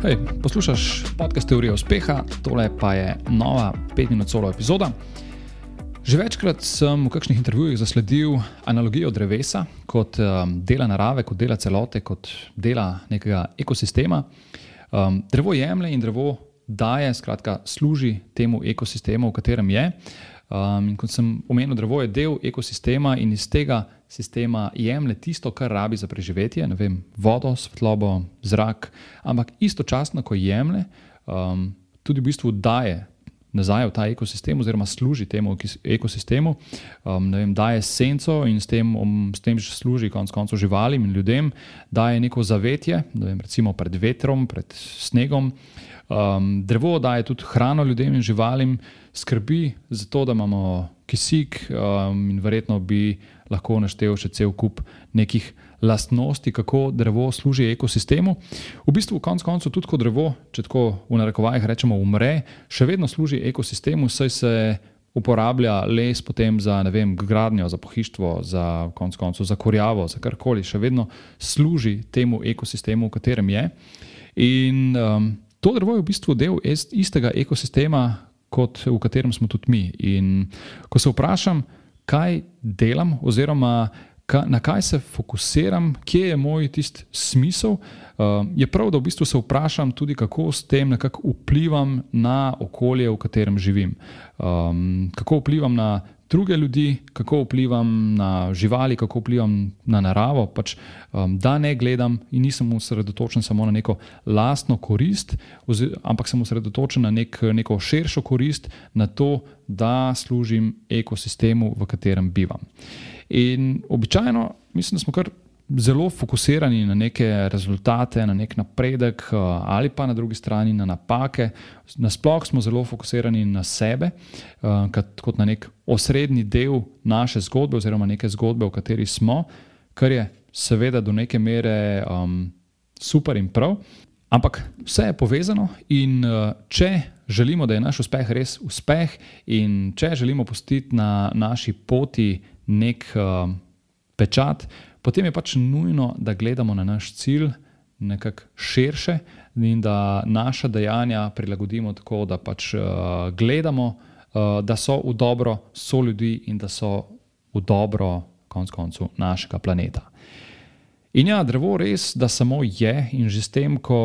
Hej, poslušaš podcast Teorije uspeha, tole pa je nova 5-minut solo epizoda. Že večkrat sem v kakšnih intervjujih zasledil analogijo drevesa kot um, dela narave, kot dela celote, kot dela nekega ekosistema. Um, drevo jemlje in drevo daje, skratka, služi temu ekosistemu, v katerem je. Um, in kot sem omenil, drevo je del ekosistema in iz tega sistema jemlje tisto, kar rabi za preživetje, ne vem, vodo, svetlobo, zrak, ampak istočasno, ko jemlje, um, tudi v bistvu daje nazaj v ta ekosistem, oziroma služi temu ekosistemu, um, vem, daje senco in s tem, um, s tem služi konec koncev živalim in ljudem, daje neko zavetje, vem, recimo pred vetrom, pred snegom. Um, drevo daje tudi hrano ljudem in živalim, skrbi za to, da imamo kisik, um, in verjetno bi lahko naštel še cel kup nekih lastnosti, kako drevo služi ekosistemu. V bistvu, konec koncev, tudi ko drevo, če tako v narekovajih rečemo, umre, še vedno služi ekosistemu, saj se uporablja les potem za vem, gradnjo, za pohištvo, za konec koncev, za korjavo, za karkoli, še vedno služi temu ekosistemu, v katerem je. In um, to drevo je v bistvu del istega ekosistema, kot v katerem smo tudi mi. In ko se vprašam, kaj delam, oziroma na kaj se fokusiram, kje je moj tisti smisel, uh, je prav, da v bistvu se vprašam tudi, kako s tem nekako vplivam na okolje, v katerem živim. Um, kako vplivam na druge ljudi, kako vplivam na živali, kako vplivam na naravo, pač, um, da ne gledam in nisem osredotočen samo na neko lastno korist, ampak sem osredotočen na nek, neko širšo korist, na to, da služim ekosistemu, v katerem bivam. In običajno mislim, da smo kar zelo fokusirani na neke rezultate, na nek napredek, eh, ali pa na drugi strani na napake. Nasplošno smo zelo fokusirani na sebe, eh, kot na nek osrednji del naše zgodbe, oziroma neke zgodbe, v kateri smo, kar je seveda do neke mere um, super in prav. Ampak vse je povezano, in uh, če želimo, da je naš uspeh res uspeh, in če želimo postiti na naši poti nek uh, pečat, potem je pač nujno, da gledamo na naš cilj nekako širše in da naša dejanja prilagodimo tako, da pač uh, gledamo, uh, da so v dobro so ljudi in da so v dobro, konc koncev, našega planeta. In ja, drevo res, da samo je in že s tem, ko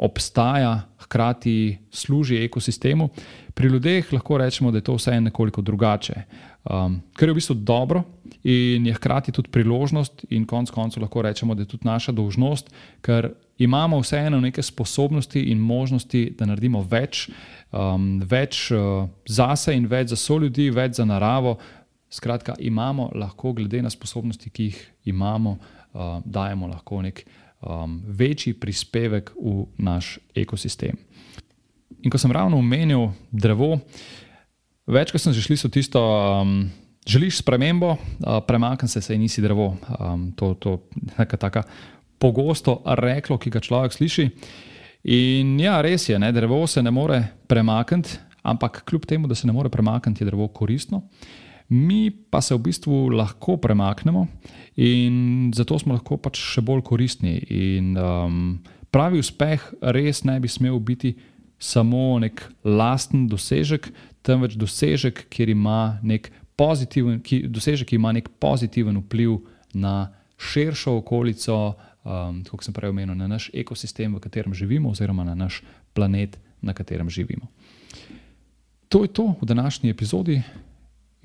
obstaja, hkrati služi ekosistemu, pri ljudeh lahko rečemo, da je to vse nekoliko drugače. Um, kar je v bistvu dobro in je hkrati tudi priložnost, in konec koncev lahko rečemo, da je tudi naša dolžnost, ker imamo vseeno neke sposobnosti in možnosti, da naredimo več, um, več uh, zase in več za so ljudi, več za naravo. Skratka, imamo lahko, glede na sposobnosti, ki jih imamo, uh, dajemo lahko nek um, večji prispevek v naš ekosistem. In ko sem ravno omenil drevo, Večkrat sem že slišal tisto, um, želiš spremembo, uh, premakni se, sej nisi drevo. Um, to je tako pogosto reklo, ki ga človek sliši. In ja, res je, ne, drevo se ne more premakniti, ampak kljub temu, da se ne more premakniti, je drevo koristno. Mi pa se v bistvu lahko premaknemo in zato smo lahko pač še bolj koristni. In, um, pravi uspeh res ne bi smel biti samo nek lasten dosežek, temveč dosežek, ima ki, dosežek, ki ima nek pozitiven vpliv na širšo okolico, um, kot sem prej omenil, na naš ekosistem, v katerem živimo, oziroma na naš planet, na katerem živimo. To je to v današnji epizodi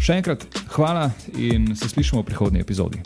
Še enkrat hvala in se slišimo v prihodnji epizodi.